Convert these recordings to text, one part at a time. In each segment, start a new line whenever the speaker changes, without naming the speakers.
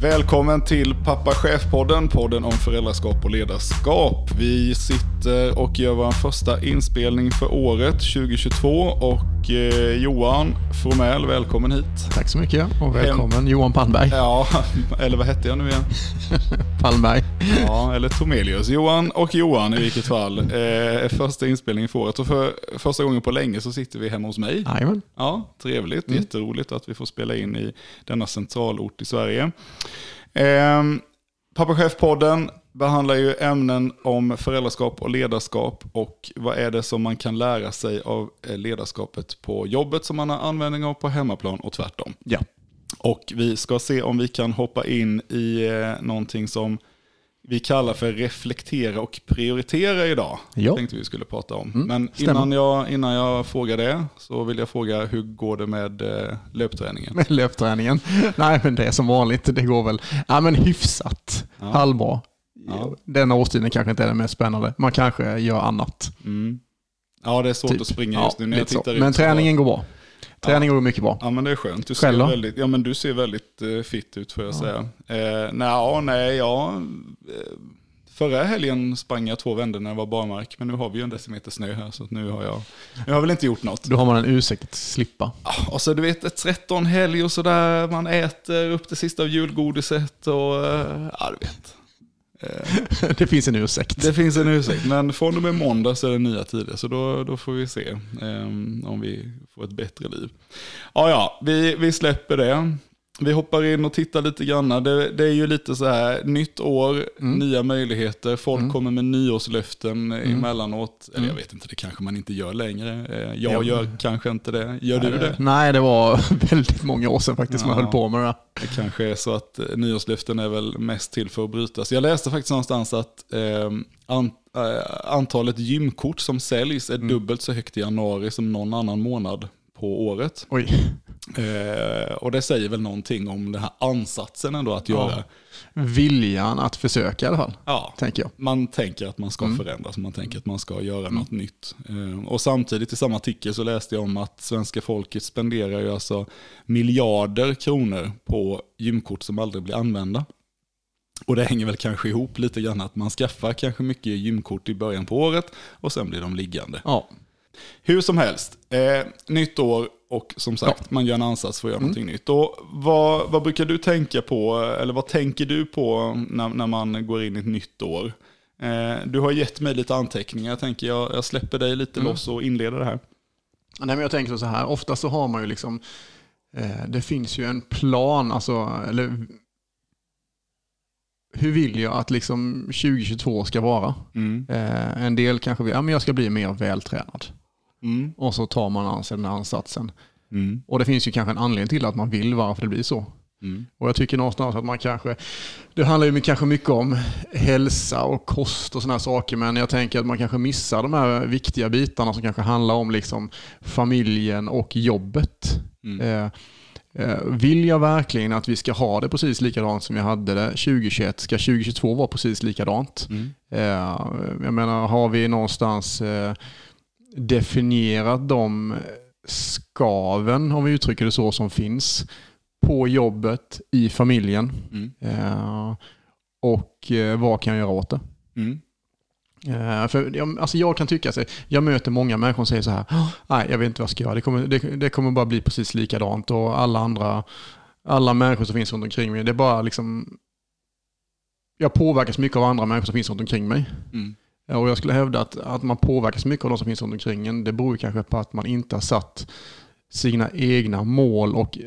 Välkommen till Pappa Chef-podden, podden om föräldraskap och ledarskap. Vi sitter och gör vår första inspelning för året 2022 och eh, Johan Fromell, välkommen hit.
Tack så mycket och välkommen Johan Palmberg.
Ja, eller vad hette jag nu igen?
Palmberg.
Ja, eller Tomelius. Johan och Johan i vilket fall. Eh, första inspelningen för året och för första gången på länge så sitter vi hemma hos mig.
Jajamän.
Ja, trevligt. Mm. Jätteroligt att vi får spela in i denna centralort i Sverige. Eh, Pappa Chef-podden behandlar ju ämnen om föräldraskap och ledarskap och vad är det som man kan lära sig av eh, ledarskapet på jobbet som man har användning av på hemmaplan och tvärtom.
Ja.
Och vi ska se om vi kan hoppa in i eh, någonting som vi kallar för reflektera och prioritera idag.
Ja.
Tänkte vi skulle prata om.
Mm,
Men
stämmer.
innan jag, innan jag frågar det så vill jag fråga hur går det med eh, löpträningen?
Med löpträningen. Nej, men det är som vanligt. Det går väl ja, men hyfsat.
Ja.
Halvbra.
Ja.
Denna årstiden kanske inte är den mest spännande. Man kanske gör annat.
Mm. Ja, det är svårt
Typ.
att springa
Ja,
just nu. När jag tittar ut
Men träningen går bra. Träningen går mycket bra.
Ja men det är skönt. Du ser,
Själv då?
väldigt, ja, men du ser väldigt eh, fit ut får jag säga. Eh, nej, ja, nej, ja. Eh, förra helgen sprang jag två vändor när det var barmark. Men nu har vi ju en decimeter snö här så nu har jag, jag har väl inte gjort något.
Då har man en ursäkt att slippa.
Och så du vet ett 13 helg och sådär. Man äter upp det sista av julgodiset och eh, ja du vet.
det finns en ursäkt.
Det finns en ursäkt, men från och med måndag så är det nya tider, så då, då får vi se eh, om vi får ett bättre liv. Ja, ja, vi, vi släpper det. Vi hoppar in och tittar lite grann. Det, det är ju lite så här, nytt år, nya möjligheter. Folk kommer med nyårslöften mm. emellanåt. Eller jag vet inte, det kanske man inte gör längre. Eh, Jag
Ja.
gör kanske inte det. Gör du det?
Nej, det var väldigt många år sedan faktiskt man
Ja.
höll på med det.
Det kanske är så att eh, nyårslöften är väl mest till för att brytas. Jag läste faktiskt någonstans att eh, an, eh, antalet gymkort som säljs är dubbelt så högt i januari som någon annan månad på året. Eh, och det säger väl någonting om den här ansatsen ändå att göra.
Viljan att försöka i alla fall,
Ja.
tänker jag.
Man tänker att man ska förändras, man tänker att man ska göra något nytt. Eh, Och samtidigt i samma artikel så läste jag om att svenska folket spenderar ju alltså miljarder kronor på gymkort som aldrig blir använda. Och det hänger väl kanske ihop lite grann att man skaffar kanske mycket gymkort i början på året och sen blir de liggande.
Ja.
Hur som helst, eh, nytt år och som sagt, man gör en ansats för att göra någonting nytt. Och vad, vad brukar du tänka på, eller vad tänker du på när, när man går in i ett nytt år? Eh, du har gett mig lite anteckningar, jag tänker jag, jag släpper dig lite loss och inleder det här.
Nej, men jag tänker så här, ofta så har man ju liksom, eh, det finns ju en plan, alltså, eller hur vill jag att liksom 2022 ska vara?
Mm.
Eh, en del kanske vill, ja men jag ska bli mer vältränad.
Mm.
Och så tar man an sig den här ansatsen.
Mm.
Och det finns ju kanske en anledning till att man vill varför det blir så.
Mm.
Och jag tycker någonstans att man kanske, det handlar ju kanske mycket om hälsa och kost och sådana saker, men jag tänker att man kanske missar de här viktiga bitarna som kanske handlar om liksom familjen och jobbet.
Mm.
Eh, eh, vill jag verkligen att vi ska ha det precis likadant som vi hade det 2021? Ska 2022 vara precis likadant?
Mm.
Eh, jag menar, har vi någonstans eh, definierat de skaven, om vi uttrycker det så, som finns på jobbet, i familjen?
Mm.
Eh, och eh, vad kan jag göra åt det?
Mm.
Eh, för jag, alltså jag kan tycka, alltså, jag möter många människor som säger så här, "Åh, nej jag vet inte vad jag ska göra, det kommer, det, det kommer bara bli precis likadant och alla andra, alla människor som finns runt omkring mig, det är bara liksom, jag påverkas mycket av andra människor som finns runt omkring mig.
Mm.
Eh, och jag skulle hävda att, att man påverkas mycket av de som finns runt omkring en, det beror kanske på att man inte har satt sina egna mål och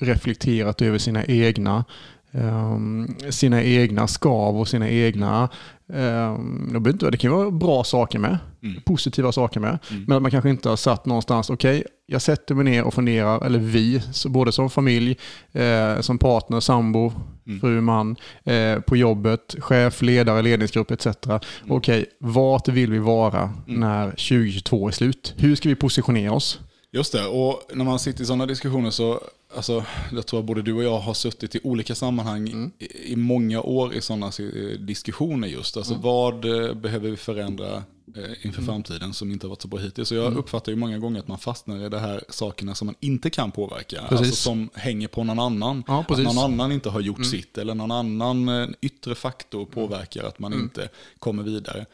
reflekterat över sina egna um, sina egna skav och sina egna, um, det, kan vara bra saker med,
Mm.
positiva saker med,
Mm.
men att man kanske inte har satt någonstans, okej, jag sätter mig ner och funderar, eller vi, så både som familj, eh, som partner, sambo,
Mm.
fru, man, eh, på jobbet, chef, ledare, ledningsgrupp etc. Okej, vart vill vi vara
Mm.
när 2022 är slut? Hur ska vi positionera oss?
Just det, och när man sitter i sådana diskussioner så, alltså, jag tror att både du och jag har suttit i olika sammanhang
Mm.
i, i många år i sådana diskussioner just. Alltså
Mm.
vad eh, behöver vi förändra eh, inför framtiden som inte har varit så bra hittills. Så jag
Mm.
uppfattar ju många gånger att man fastnar i de här sakerna som man inte kan påverka.
Precis.
Alltså som hänger på någon annan.
Ja,
att.
Mm.
någon annan inte har gjort sitt eller någon annan eh, yttre faktor påverkar att man inte kommer vidare.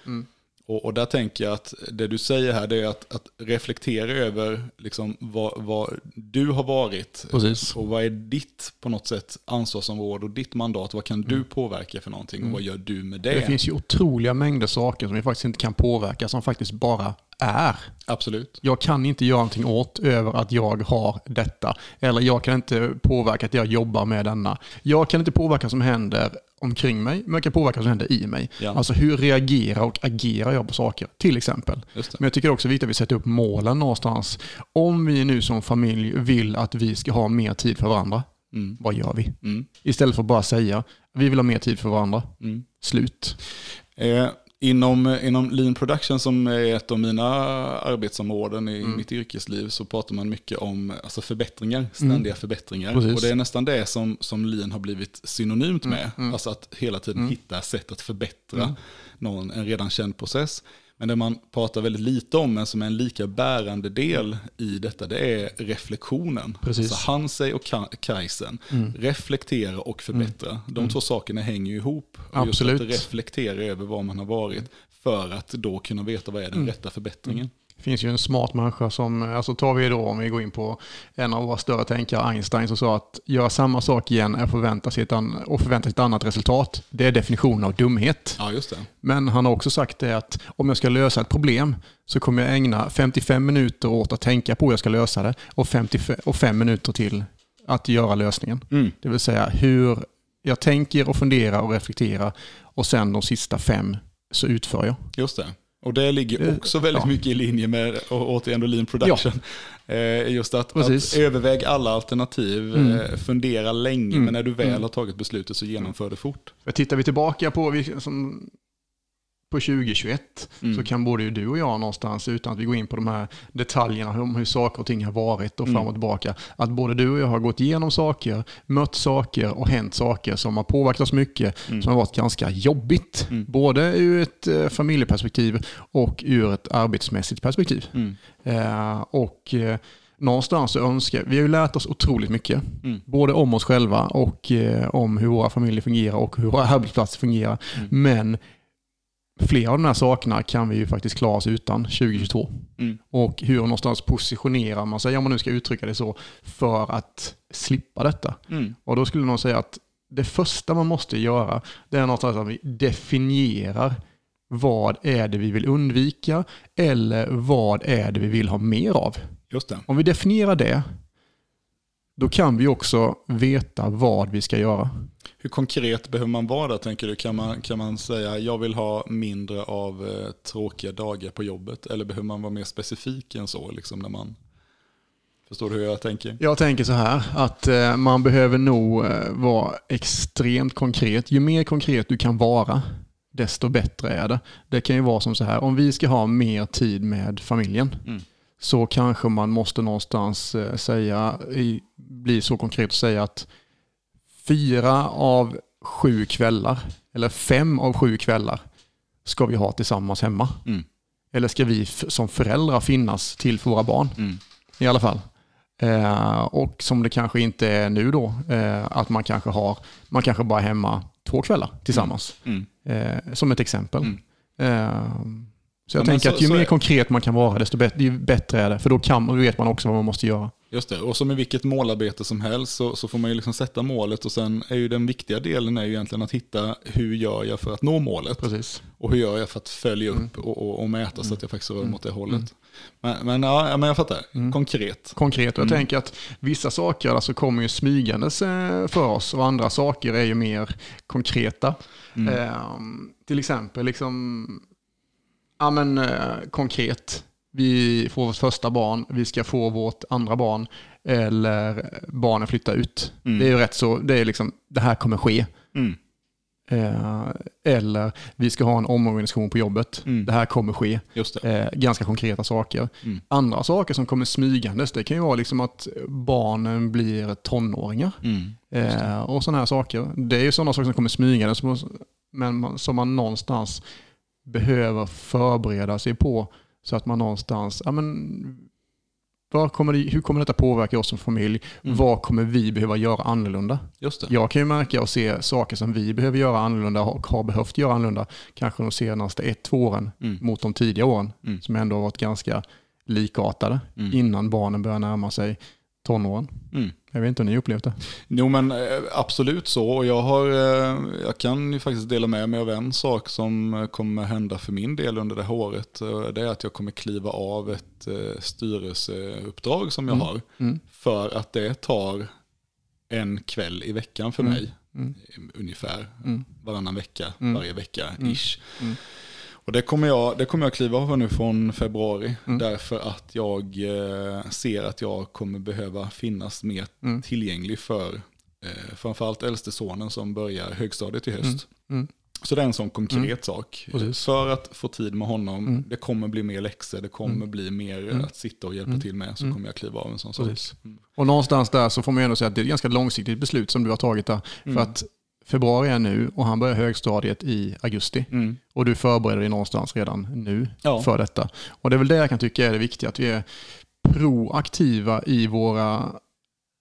Mm.
Och, och där tänker jag att det du säger här det är att, att reflektera över liksom vad, vad du har varit
Precis.
och vad är ditt på något sätt ansvarsområde och ditt mandat. Vad kan du påverka för någonting och vad gör du med det?
Mm. Det finns ju otroliga mängder saker som vi faktiskt inte kan påverka, som faktiskt bara är.
Absolut.
Jag kan inte göra någonting åt över att jag har detta. Eller jag kan inte påverka att jag jobbar med denna. Jag kan inte påverka vad som händer omkring mig, men jag kan påverka vad som händer i mig.
Ja.
Alltså hur reagerar och agerar jag på saker, till exempel. Men jag tycker också det är viktigt att vi sätter upp målen någonstans. Om vi nu som familj vill att vi ska ha mer tid för varandra,
Mm.
vad gör vi?
Mm.
Istället för att bara säga, vi vill ha mer tid för varandra.
Mm.
Slut.
Eh, inom, inom Lean Production som är ett av mina arbetsområden i
Mm.
mitt yrkesliv så pratar man mycket om alltså förbättringar, ständiga förbättringar.
Mm. Precis. Mm,
Och det är nästan det som, som Lean har blivit synonymt med. Alltså att hela tiden hitta sätt att förbättra
Mm.
någon, en redan känd process. Men det man pratar väldigt lite om, men som är en lika bärande del i detta, det är reflektionen.
Precis.
Så Hansei och Ka- Kaizen, reflektera och förbättra. De två sakerna hänger ju ihop. Och just
Absolut.
att reflektera över vad man har varit för att då kunna veta vad är den rätta förbättringen.
Finns ju en smart människa som, alltså tar vi då om vi går in på en av våra större tänkare, Einstein, som sa att göra samma sak igen är förvänta sig ett och förvänta sig ett annat resultat. Det är definitionen av dumhet.
Ja, just det.
Men han har också sagt det att om jag ska lösa ett problem så kommer jag ägna 55 minuter åt att tänka på hur jag ska lösa det och 55 och 5 minuter till att göra lösningen.
Mm.
Det vill säga hur jag tänker och funderar och reflekterar och sen de sista fem så utför jag.
Just det. Och det ligger också väldigt
ja.
mycket i linje med, och återigen då Lean Production. Eh, just att, att överväg alla alternativ,
Mm.
eh, fundera länge,
Mm.
men när du väl
Mm.
har tagit beslutet så genomför det fort.
Tittar vi tillbaka på, som, på 2021
Mm.
så kan både du och jag någonstans, utan att vi går in på de här detaljerna om hur saker och ting har varit och
Mm.
fram och tillbaka, att både du och jag har gått igenom saker, mött saker och hänt saker som har påverkat oss mycket,
Mm.
som har varit ganska jobbigt.
Mm.
Både ur ett eh, familjeperspektiv och ur ett arbetsmässigt perspektiv.
Mm.
Eh, och eh, någonstans så önskar, vi har ju lärt oss otroligt mycket.
Mm.
Både om oss själva och eh, om hur våra familjer fungerar och hur våra arbetsplatser fungerar.
Mm.
Men flera av de här sakerna kan vi ju faktiskt klara oss utan 2022.
Mm.
Och hur någonstans positionerar man sig, om man nu ska uttrycka det så, för att slippa detta.
Mm.
Och då skulle nog säga att det första man måste göra, det är någonstans att vi definierar vad är det vi vill undvika eller vad är det vi vill ha mer av. Om vi definierar det, då kan vi också veta vad vi ska göra.
Hur konkret behöver man vara där tänker du? Kan man, kan man säga jag vill ha mindre av eh, tråkiga dagar på jobbet? Eller behöver man vara mer specifik än så? Liksom, när man... Förstår du hur jag tänker?
Jag tänker så här, att eh, man behöver nog eh, vara extremt konkret. Ju mer konkret du kan vara, desto bättre är det. Det kan ju vara som så här, om vi ska ha mer tid med familjen,
Mm.
Så kanske man måste någonstans eh, säga, bli så konkret och säga att fyra av sju kvällar, eller fem av sju kvällar, ska vi ha tillsammans hemma.
Mm.
Eller ska vi som föräldrar finnas till för våra barn?
Mm.
i alla fall. Eh, och som det kanske inte är nu då, eh, att man kanske har, man kanske bara är hemma två kvällar tillsammans.
Mm.
Eh, som ett exempel.
Mm.
Så jag
Ja,
tänker
så-
att ju mer
är-
konkret man kan vara, desto bättre, bättre är det. För då, kan, vet man också vad man måste göra.
Just det, och som i vilket målarbete som helst så, så får man ju liksom sätta målet och sen är ju den viktiga delen är ju egentligen att hitta hur gör jag för att nå målet
Precis.
och hur gör jag för att följa
Mm.
upp och, och, och mäta så att jag faktiskt rör mot det hållet. Men, men, ja, men jag fattar,
Mm.
konkret.
Konkret. Och jag
Mm.
tänker att vissa saker alltså kommer ju smygandes eh, för oss och andra saker är ju mer konkreta.
Mm.
Eh, till exempel, liksom, ja men eh, konkret. Vi får vårt första barn, vi ska få vårt andra barn eller barnen flyttar ut.
Mm.
Det är ju rätt så, det är liksom, det här kommer ske.
Mm.
Eh, eller vi ska ha en omorganisation på jobbet.
Mm.
Det här kommer ske. Eh, ganska konkreta saker.
Mm.
Andra saker som kommer smygandes, det kan ju vara liksom att barnen blir tonåringar.
Mm.
Eh, och sådana här saker. Det är ju sådana saker som kommer smygande som, men som man någonstans behöver förbereda sig på. Så att man någonstans, ja men, kommer det, hur kommer detta påverka oss som familj?
Mm.
Vad kommer vi behöva göra annorlunda?
Just det.
Jag kan ju märka och se saker som vi behöver göra annorlunda och har behövt göra annorlunda kanske de senaste ett, två åren
Mm.
mot de tidiga åren
Mm.
som ändå har varit ganska likartade
Mm.
innan barnen börjar närma sig tonåren.
Mm.
Jag vet inte om ni upplevt det.
Jo men eh, absolut så. Och jag, har, eh, jag kan ju faktiskt dela med mig av en sak som eh, kommer hända för min del under det här året. Det är att jag kommer kliva av ett styrelseuppdrag som jag
Mm.
har.
Mm.
För att det tar en kväll i veckan för
Mm.
mig.
Mm.
Ungefär
Mm.
varannan vecka,
Mm.
varje vecka ish.
Mm.
Och det kommer, jag, det kommer jag kliva av nu från februari.
Mm.
Därför att jag eh, ser att jag kommer behöva finnas mer
Mm.
tillgänglig för eh, framförallt äldste sonen som börjar högstadiet i höst.
Mm.
Så det är en sån konkret sak.
Precis.
För att få tid med honom,
Mm.
det kommer bli mer läxor, det kommer
Mm.
bli mer
Mm.
att sitta och hjälpa
Mm.
till med, så
Mm.
kommer jag kliva av en sån sak.
Precis.
Mm.
Och någonstans där så får man ju ändå säga att det är ett ganska långsiktigt beslut som du har tagit där.
Mm.
För att februari är nu och han börjar högstadiet i augusti.
Mm.
Och du förbereder dig någonstans redan nu
Ja.
för detta. Och det är väl det jag kan tycka är det viktiga, att vi är proaktiva i, våra,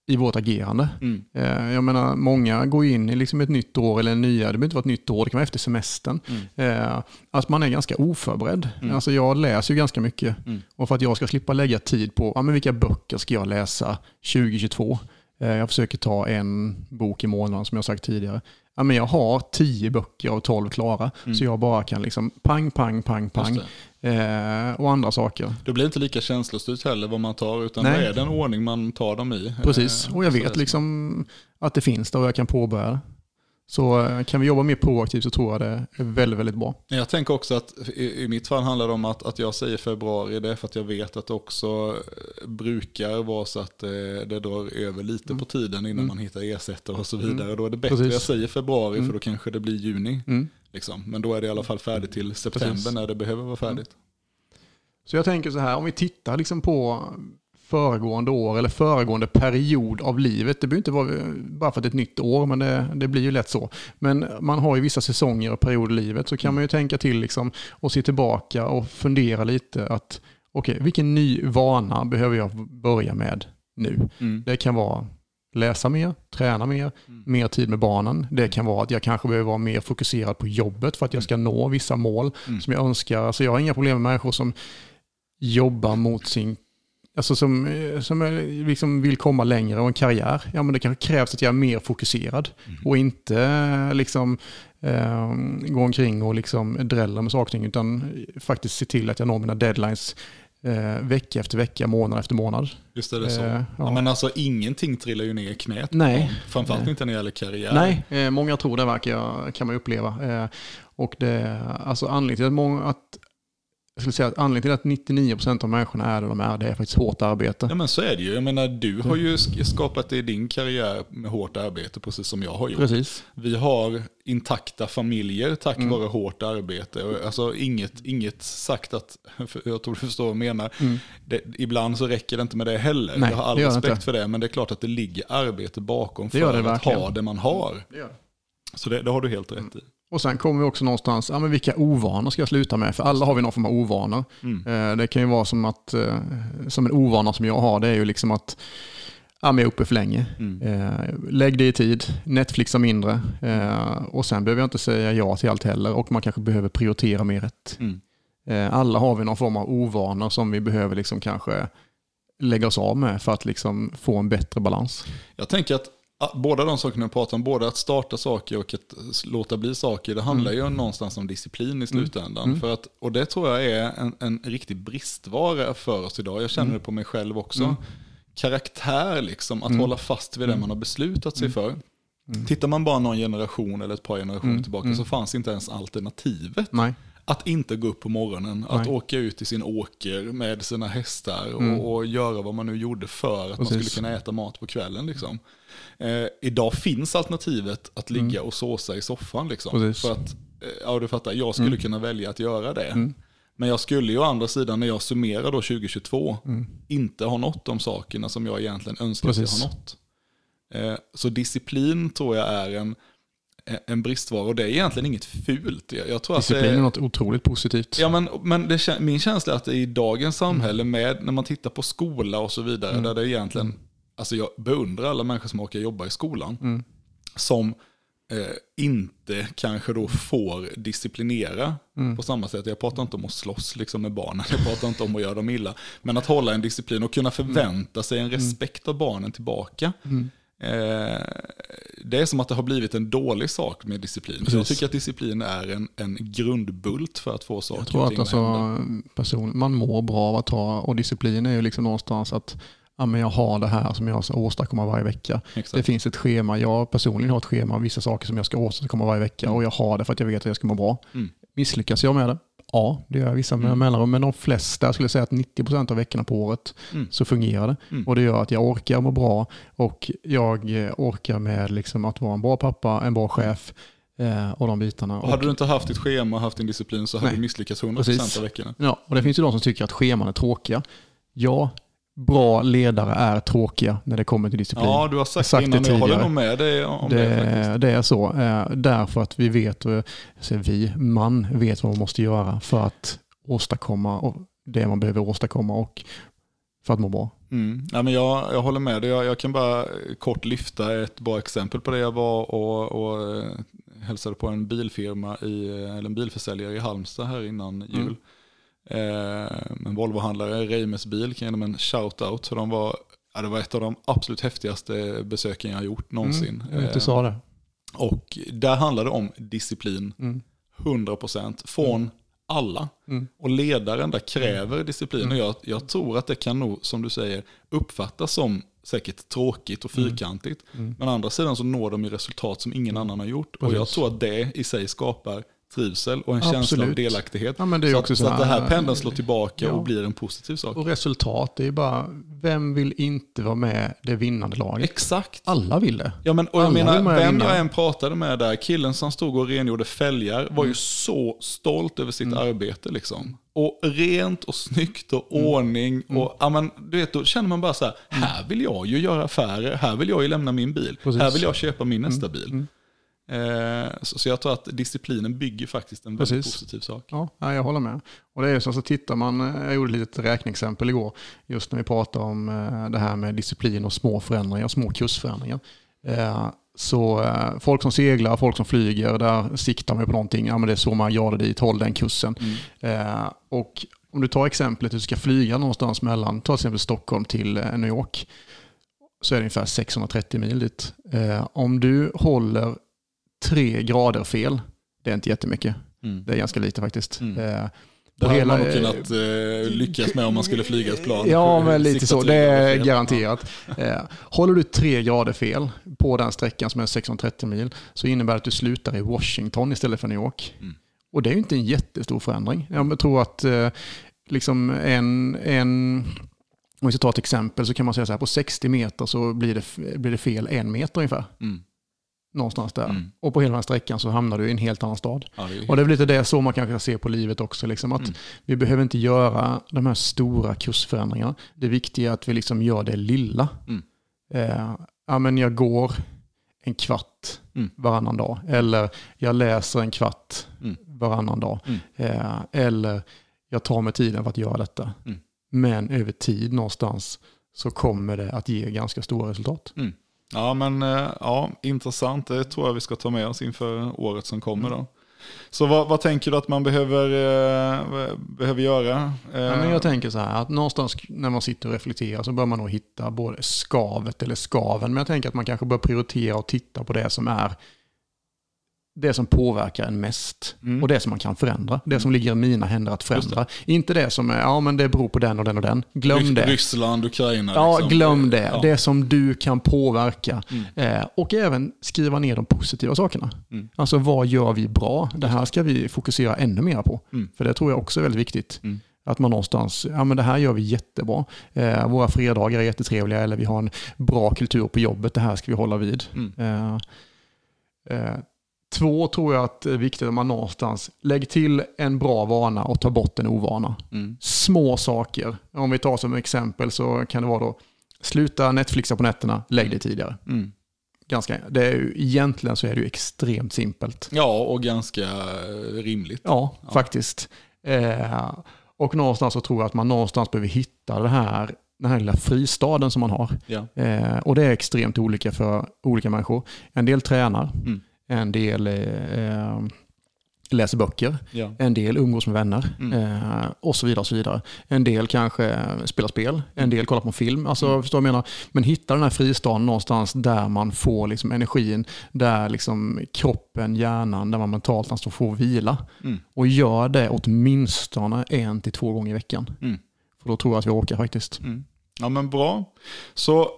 i vårt agerande.
Mm.
Eh, Jag menar, många går in i liksom ett nytt år eller en nya, det behöver inte vara ett nytt år, det kan vara efter semestern.
Mm.
Eh, Att man är ganska oförberedd.
Mm.
Alltså jag läser ju ganska mycket.
Mm.
Och för att jag ska slippa lägga tid på ja, men vilka böcker ska jag läsa 2022. Eh, Jag försöker ta en bok i månaden som jag sagt tidigare. Ja, men jag har tio böcker av tolv klara.
Mm.
Så jag bara kan liksom pang, pang, pang, pang. Eh, och andra saker.
Det blir inte lika känslostyrt heller vad man tar, utan
Nej.
det är den ordning man tar dem i.
Precis,
Eh,
och jag vet liksom att det finns där och jag kan påbörja det. Så eh, kan vi jobba mer proaktivt så tror jag det är väldigt, väldigt bra.
Jag tänker också att i, i mitt fall handlar det om att, att jag säger februari, det är för att jag vet att det också eh, brukar vara så att det, det drar över lite på tiden innan
Mm.
man hittar ersättare och så vidare.
Mm.
Då är det bättre
Precis.
jag säger februari
Mm.
för då kanske det blir juni.
Mm.
Liksom. Men då är det i alla fall färdigt till september
Precis.
när det behöver vara färdigt.
Så jag tänker så här, om vi tittar liksom på föregående år eller föregående period av livet. Det behöver inte vara bara för att det är ett nytt år, men det, det blir ju lätt så. Men man har ju vissa säsonger och perioder i livet, så kan man ju tänka till liksom och se tillbaka och fundera lite att okej, vilken ny vana behöver jag börja med nu?
Mm.
Det kan vara läsa mer, träna mer,
Mm.
mer tid med barnen. Det kan vara att jag kanske behöver vara mer fokuserad på jobbet för att jag ska nå vissa mål
Mm.
som jag önskar. Alltså jag har inga problem med människor som jobbar mot sin Alltså som, eh, som eh, liksom vill komma längre och en karriär. Ja, men det kanske krävs att jag är mer fokuserad
Mm.
och inte eh, liksom, eh, gå omkring och liksom drälla med saker utan faktiskt se till att jag når mina deadlines eh, vecka efter vecka, månad efter månad.
Just är det så.
Eh,
ja.
ja.
men alltså ingenting trillar ju ner i knät.
Nej.
Framförallt
Nej.
inte när det gäller karriär.
Nej, många tror det verkar jag, kan man uppleva. Och det, alltså anledningen till att många, att, jag skulle säga att anledningen till att 99% av människorna är där de är, det är faktiskt hårt arbete.
Ja men så är det ju. Jag menar du har
Mm.
ju sk- skapat det i din karriär med hårt arbete precis som jag har gjort.
Precis.
Vi har intakta familjer tack
Mm.
vare hårt arbete. Alltså inget, inget sagt att, jag tror du förstår vad jag menar.
Mm.
Det, ibland så räcker det inte med det heller.
Nej,
jag har all
det det
respekt
inte.
för det, men det är klart att det ligger arbete bakom
Det
för
det
att
verkligen.
ha det man har. Så det, det har du helt rätt i.
Och sen kommer vi också någonstans, ja men vilka ovanor ska jag sluta med? För alla har vi någon form av ovanor.
Mm.
Eh, det kan ju vara som att, eh, som en ovana som jag har, det är ju liksom att ja, men jag är uppe för länge.
Mm.
Eh, lägg det i tid, Netflixa mindre och sen behöver jag inte säga ja till allt heller och man kanske behöver prioritera mer rätt.
Mm.
Alla har vi någon form av ovanor som vi behöver liksom kanske lägga oss av med för att liksom få en bättre balans.
Jag tänker att båda de sakerna jag pratar om, både att starta saker och att låta bli saker, det handlar ju någonstans om disciplin i slutändan.
Mm.
För att, och det tror jag är en, en riktig bristvara för oss idag. Jag känner
Mm.
det på mig själv också.
Mm.
Karaktär, liksom, att
Mm.
hålla fast vid det man har beslutat sig för.
Mm.
Tittar man bara någon generation eller ett par generationer
Mm.
tillbaka
Mm.
så fanns inte ens alternativet
Nej.
Att inte gå upp på morgonen, att
Nej.
åka ut i sin åker med sina hästar
Mm.
och, och göra vad man nu gjorde för att man
Precis.
skulle kunna äta mat på kvällen. Liksom. Eh, idag finns alternativet att ligga och såsa i soffan. Liksom,
Mm.
För att, eh, ja du fattar, jag skulle
Mm.
kunna välja att göra det.
Mm.
Men jag skulle ju å andra sidan när jag summerar då 2022
Mm.
inte ha nått de sakerna som jag egentligen önskar att jag har nått. Eh, Så disciplin tror jag är en, en bristvara och det är egentligen inget fult. Jag jag tror att
Disciplin är
det,
något otroligt positivt.
Ja, men, men det, min känsla är att i dagens samhälle, med, när man tittar på skola och så vidare,
Mm.
där det egentligen, alltså jag beundrar alla människor som orkar jobba i skolan,
Mm.
som eh, inte kanske då får disciplinera
Mm.
på samma sätt. Jag pratar inte om att slåss liksom med barnen, jag pratar inte om att göra dem illa, men att hålla en disciplin och kunna förvänta sig en respekt av barnen tillbaka.
Mm.
Eh, det är som att det har blivit en dålig sak med disciplin. Jag
Precis.
tycker att disciplin är en, en grundbult för att få saker
Jag tror att alltså,
att hända.
person, man mår bra av att ha, och disciplin är ju liksom någonstans att ja, men jag har det här som jag ska åstadkomma varje vecka.
Exakt.
Det finns ett schema, jag personligen har ett schema av vissa saker som jag ska åstadkomma varje vecka och jag har det för att jag vet att jag ska må bra.
Mm.
Misslyckas jag med det? Ja, det gör jag vissa
Mm.
mellanrum, men de flesta, jag skulle säga att 90% av veckorna på året
Mm.
så fungerar det.
Mm.
Och det gör att jag orkar må bra och jag eh, orkar med liksom att vara en bra pappa, en bra chef eh, och de bitarna.
Och hade du inte haft ditt schema och haft din disciplin så hade
Nej.
du misslyckats 100%
Precis.
av veckorna.
Ja, och det finns ju de som tycker att scheman är tråkiga. Ja, bra ledare är tråkiga när det kommer till disciplin.
Ja, du har sagt,
Sagt
det
det
innan, jag håller nog med dig om det,
det, det är så. Eh, därför att vi vet, eh, vi, man vet vad man måste göra för att åstadkomma det man behöver åstadkomma och för att må bra.
Mm. Ja, men jag, jag håller med dig. Jag, jag kan bara kort lyfta ett bra exempel på det. Jag var och, och eh, hälsade på en bilfirma, i, eller en bilförsäljare i Halmstad här innan
Mm.
jul. Eh, en Volvohandlare, Reimes bil, kan jag ge dem en shout-out. Så de var, ja, det var ett av de absolut häftigaste besöken jag har gjort någonsin.
Mm, jag
Eh,
sa det.
och där handlade det om disciplin,
Mm.
100% från alla.
Mm.
Och ledaren där kräver disciplin. Och jag, jag tror att det kan nog, som du säger, uppfattas som säkert tråkigt och fyrkantigt.
Mm.
Men å andra sidan så når de ju resultat som ingen annan har gjort. Och jag
Precis.
tror att det i sig skapar trivsel och en känsla av
Absolut.
delaktighet.
Ja,
så, att,
så
att det här pendeln slår tillbaka
Ja.
och blir en positiv sak.
Och resultat, det är bara, vem vill inte vara med det vinnande laget?
Exakt.
Alla vill det.
Ja, men, och jag
Alla
menar, vem jag än pratade med där, killen som stod och rengjorde fälgar var ju så stolt över sitt arbete. Liksom. Och rent och snyggt och ordning. Och, ja, men, du vet, då känner man bara så här, här vill jag ju göra affärer, här vill jag ju lämna min bil,
Precis.
här vill jag köpa min nästa bil. Eh, så, så jag tror att disciplinen bygger faktiskt en väldigt
Precis.
positiv sak.
Ja, ja, jag håller med. Och det är så, så tittar man, eh, jag gjorde ett litet räkneexempel igår, just när vi pratade om eh, det här med disciplin och små förändringar, små kursförändringar. Eh, Så eh, folk som seglar, folk som flyger, där siktar man på någonting, ja men det är så många grader dit, håll den kursen. Eh, Och om du tar exemplet, du ska flyga någonstans mellan, ta till exempel Stockholm till eh, New York, så är det ungefär 630 mil dit. Eh, Om du håller tre grader fel, det är inte jättemycket.
Mm.
Det är ganska lite faktiskt.
Mm.
Eh,
Det hade
hela-
man nog kunnat eh, lyckas med om man skulle flyga ett plan.
Ja, men lite så. Det är garanterat. Eh, Håller du tre grader fel på den sträckan som är 630 mil så innebär det att du slutar i Washington istället för New York.
Mm.
Och det är ju inte en jättestor förändring. Jag tror att eh, liksom en, en om vi ska ta ett exempel så kan man säga så här, på 60 meter så blir det, blir det fel en meter ungefär.
Mm.
Någonstans där.
Mm.
Och på hela den sträckan så hamnar du i en helt annan stad.
Ja, det
Och det är väl lite det så man kanske ser på livet också. Liksom, att
Mm.
Vi behöver inte göra de här stora kursförändringarna. Det viktiga är att vi liksom gör det lilla.
Mm.
Eh, ja, men jag går en kvart
Mm.
varannan dag. Eller jag läser en kvart
Mm.
varannan dag.
Mm.
Eh, eller jag tar mig tiden för att göra detta.
Mm.
Men över tid någonstans så kommer det att ge ganska stora resultat.
Ja, men eh, ja, intressant. Det tror jag vi ska ta med oss inför året som kommer. Då. Så vad, vad tänker du att man behöver, eh, behöver göra? Eh,
Ja, men jag tänker så här att någonstans när man sitter och reflekterar så bör man nog hitta både skavet eller skaven. Men jag tänker att man kanske bör prioritera och titta på det som är det som påverkar en mest
Mm.
och det som man kan förändra. Det som ligger i mina händer att förändra. Inte det som är, ja men det beror på den och den och den. Glöm
Ry-
det.
Ryssland, Ukraina.
Ja,
liksom.
glöm det.
Ja.
Det som du kan påverka.
Mm.
Eh, och även skriva ner de positiva sakerna.
Mm.
Alltså vad gör vi bra? Det här ska vi fokusera ännu mer på.
Mm.
För det tror jag också är väldigt viktigt.
Mm.
Att man någonstans, ja men det här gör vi jättebra. Eh, våra fredagar är jättetrevliga eller vi har en bra kultur på jobbet. Det här ska vi hålla vid.
Mm.
Eh, eh, två tror jag att det är viktigt att man någonstans lägger till en bra vana och tar bort en ovana
Mm.
små saker. Om vi tar som exempel så kan det vara då sluta Netflixa på nätterna, lägg det tidigare.
Mm.
Ganska, det är ju, egentligen så är det ju extremt simpelt.
Ja, och ganska rimligt.
Ja,
Ja.
faktiskt. Eh, och någonstans så tror jag att man någonstans behöver hitta det här, den här lilla fristaden som man har.
Ja.
Eh, och det är extremt olika för olika människor. En del tränar,
Mm.
En del eh, läser böcker,
Ja.
en del umgås med vänner
Mm.
eh, och så vidare. och så vidare. En del kanske spelar spel, en del kollar på film. Alltså,
Mm.
förstår jag menar? Men hitta den här fristaden någonstans där man får liksom energin, där liksom kroppen, hjärnan, där man mentalt någonstans får vila.
Mm.
Och gör det åtminstone en till två gånger i veckan.
Mm.
För då tror jag att vi orkar faktiskt.
Mm. Ja men bra. Så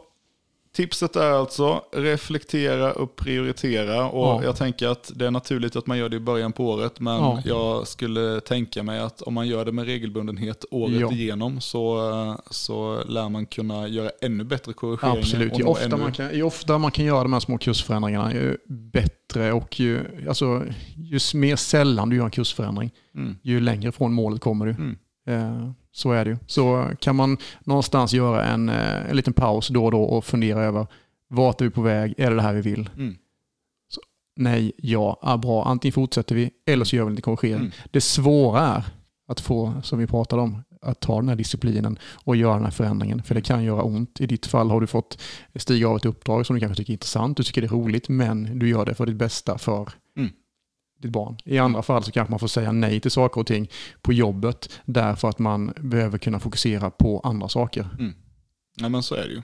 tipset är alltså reflektera och prioritera. Och
Ja.
jag tänker att det är naturligt att man gör det i början på året. Men
Ja.
jag skulle tänka mig att om man gör det med regelbundenhet året
Ja.
igenom så, så lär man kunna göra ännu bättre korrigeringar.
Absolut. Ju ofta,
ännu-
man kan, ju ofta man kan göra de här små kursförändringarna, ju bättre och ju, alltså, ju mer sällan du gör en kursförändring,
Mm.
ju längre från målet kommer du.
Mm.
Eh, Så är det ju. Så kan man någonstans göra en, eh, en liten paus då och då och fundera över vart är vi på väg? Är det det här vi vill?
Mm.
Nej, ja, ah, bra. Antingen fortsätter vi eller så gör vi lite korrigering.
Mm.
Det svåra är att få, som vi pratade om, att ta den här disciplinen och göra den här förändringen. För det kan göra ont. I ditt fall har du fått stiga av ett uppdrag som du kanske tycker är intressant, du tycker det är roligt, men du gör det för ditt bästa för. Ditt barn. I andra fall så kanske man får säga nej till saker och ting på jobbet därför att man behöver kunna fokusera på andra saker.
Ja men så är det ju.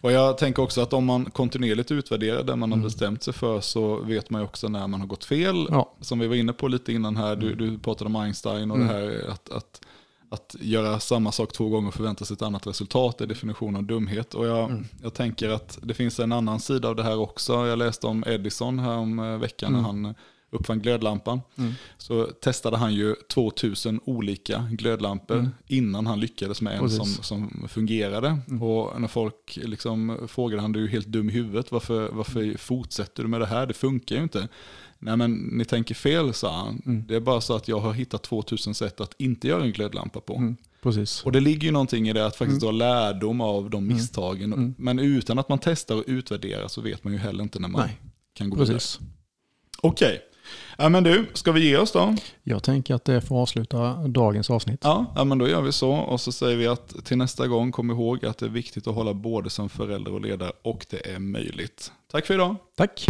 Och jag tänker också att om man kontinuerligt utvärderar det man har
Mm.
bestämt sig för så vet man ju också när man har gått fel.
Ja,
Som vi var inne på lite innan här, du,
Mm.
du pratade om Einstein och
Mm.
det här att, att, att göra samma sak två gånger och förvänta sig ett annat resultat är definitionen av dumhet. Och jag,
Mm.
jag tänker att det finns en annan sida av det här också. Jag läste om Edison här om eh, veckan när
Mm.
han uppfann glödlampan.
Mm.
Så testade han ju 2000 olika glödlampor
Mm.
innan han lyckades med en som, som fungerade.
Mm.
Och när folk liksom frågade han, du är ju helt dum i huvudet, varför, varför fortsätter du med det här? Det funkar ju inte. Nej men ni tänker fel, sa han.
Mm.
Det är bara så att jag har hittat 2000 sätt att inte göra en glödlampa på.
mm, precis.
Och det ligger ju någonting i det att faktiskt dra lärdom av de misstagen.
Mm.
Men utan att man testar och utvärderar så vet man ju heller inte när man
Nej,
kan gå vidare.
precis.
Okej. Ja men du, ska vi ge oss då?
Jag tänker att det får avsluta dagens avsnitt.
Ja, ja, men då gör vi så. Och så säger vi att till nästa gång, kom ihåg att det är viktigt att hålla både som förälder och ledare och det är möjligt. Tack för idag.
Tack!